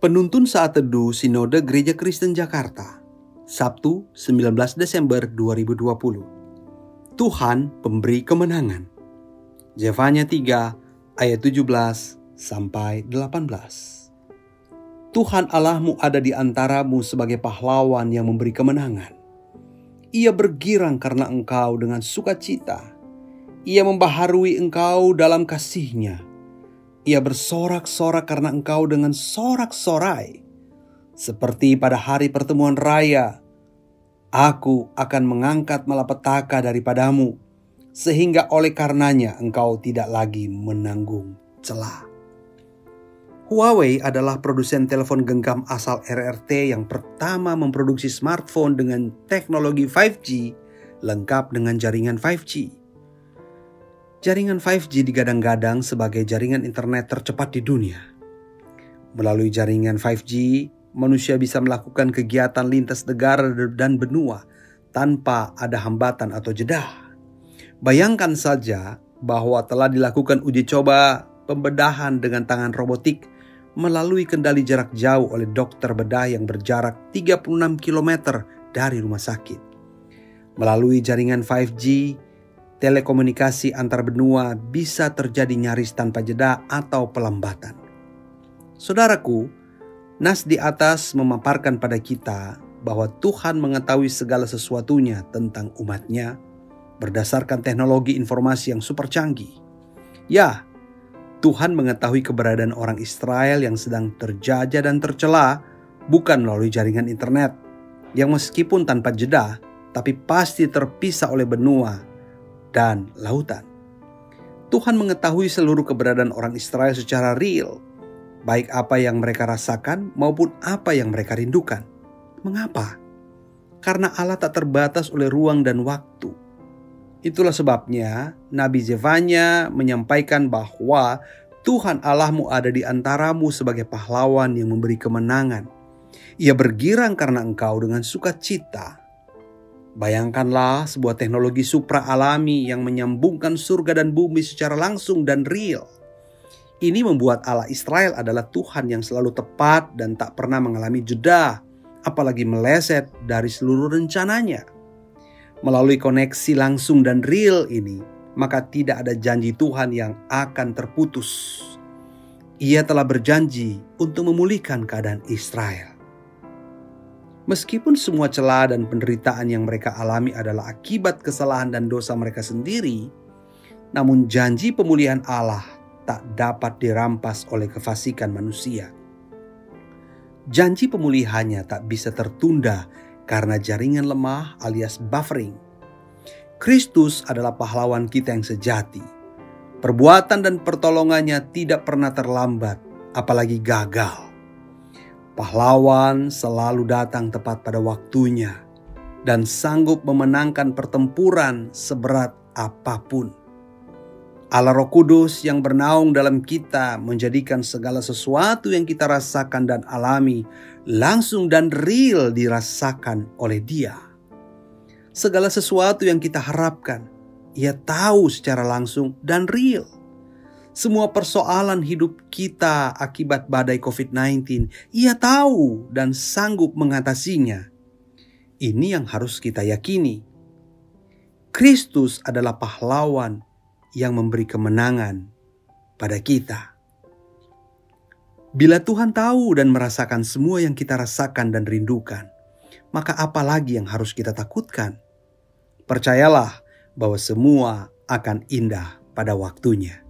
Penuntun Saat Teduh Sinode Gereja Kristen Jakarta Sabtu 19 Desember 2020 Tuhan Pemberi Kemenangan Zefanya 3 ayat 17 sampai 18 Tuhan Allahmu ada di antaramu sebagai pahlawan yang memberi kemenangan. Ia bergirang karena engkau dengan sukacita. Ia membaharui engkau dalam kasihnya ia bersorak-sorak karena engkau dengan sorak-sorai. Seperti pada hari pertemuan raya, aku akan mengangkat malapetaka daripadamu, sehingga oleh karenanya engkau tidak lagi menanggung celah. Huawei adalah produsen telepon genggam asal RRT yang pertama memproduksi smartphone dengan teknologi 5G lengkap dengan jaringan 5G. Jaringan 5G digadang-gadang sebagai jaringan internet tercepat di dunia. Melalui jaringan 5G, manusia bisa melakukan kegiatan lintas negara dan benua tanpa ada hambatan atau jeda. Bayangkan saja bahwa telah dilakukan uji coba pembedahan dengan tangan robotik melalui kendali jarak jauh oleh dokter bedah yang berjarak 36 km dari rumah sakit. Melalui jaringan 5G, telekomunikasi antar benua bisa terjadi nyaris tanpa jeda atau pelambatan. Saudaraku, nas di atas memaparkan pada kita bahwa Tuhan mengetahui segala sesuatunya tentang umatnya berdasarkan teknologi informasi yang super canggih. Ya, Tuhan mengetahui keberadaan orang Israel yang sedang terjajah dan tercela bukan melalui jaringan internet yang meskipun tanpa jeda tapi pasti terpisah oleh benua dan lautan. Tuhan mengetahui seluruh keberadaan orang Israel secara real, baik apa yang mereka rasakan maupun apa yang mereka rindukan. Mengapa? Karena Allah tak terbatas oleh ruang dan waktu. Itulah sebabnya Nabi Zefanya menyampaikan bahwa Tuhan Allahmu ada di antaramu sebagai pahlawan yang memberi kemenangan. Ia bergirang karena engkau dengan sukacita Bayangkanlah sebuah teknologi supra alami yang menyambungkan surga dan bumi secara langsung dan real. Ini membuat Allah Israel adalah Tuhan yang selalu tepat dan tak pernah mengalami jeda, apalagi meleset dari seluruh rencananya. Melalui koneksi langsung dan real ini, maka tidak ada janji Tuhan yang akan terputus. Ia telah berjanji untuk memulihkan keadaan Israel. Meskipun semua celah dan penderitaan yang mereka alami adalah akibat kesalahan dan dosa mereka sendiri, namun janji pemulihan Allah tak dapat dirampas oleh kefasikan manusia. Janji pemulihannya tak bisa tertunda karena jaringan lemah alias buffering. Kristus adalah pahlawan kita yang sejati. Perbuatan dan pertolongannya tidak pernah terlambat, apalagi gagal. Pahlawan selalu datang tepat pada waktunya dan sanggup memenangkan pertempuran seberat apa pun. Allah Roh Kudus yang bernaung dalam kita menjadikan segala sesuatu yang kita rasakan dan alami langsung dan real dirasakan oleh Dia. Segala sesuatu yang kita harapkan, Ia tahu secara langsung dan real semua persoalan hidup kita akibat badai COVID-19, ia tahu dan sanggup mengatasinya. Ini yang harus kita yakini. Kristus adalah pahlawan yang memberi kemenangan pada kita. Bila Tuhan tahu dan merasakan semua yang kita rasakan dan rindukan, maka apa lagi yang harus kita takutkan? Percayalah bahwa semua akan indah pada waktunya.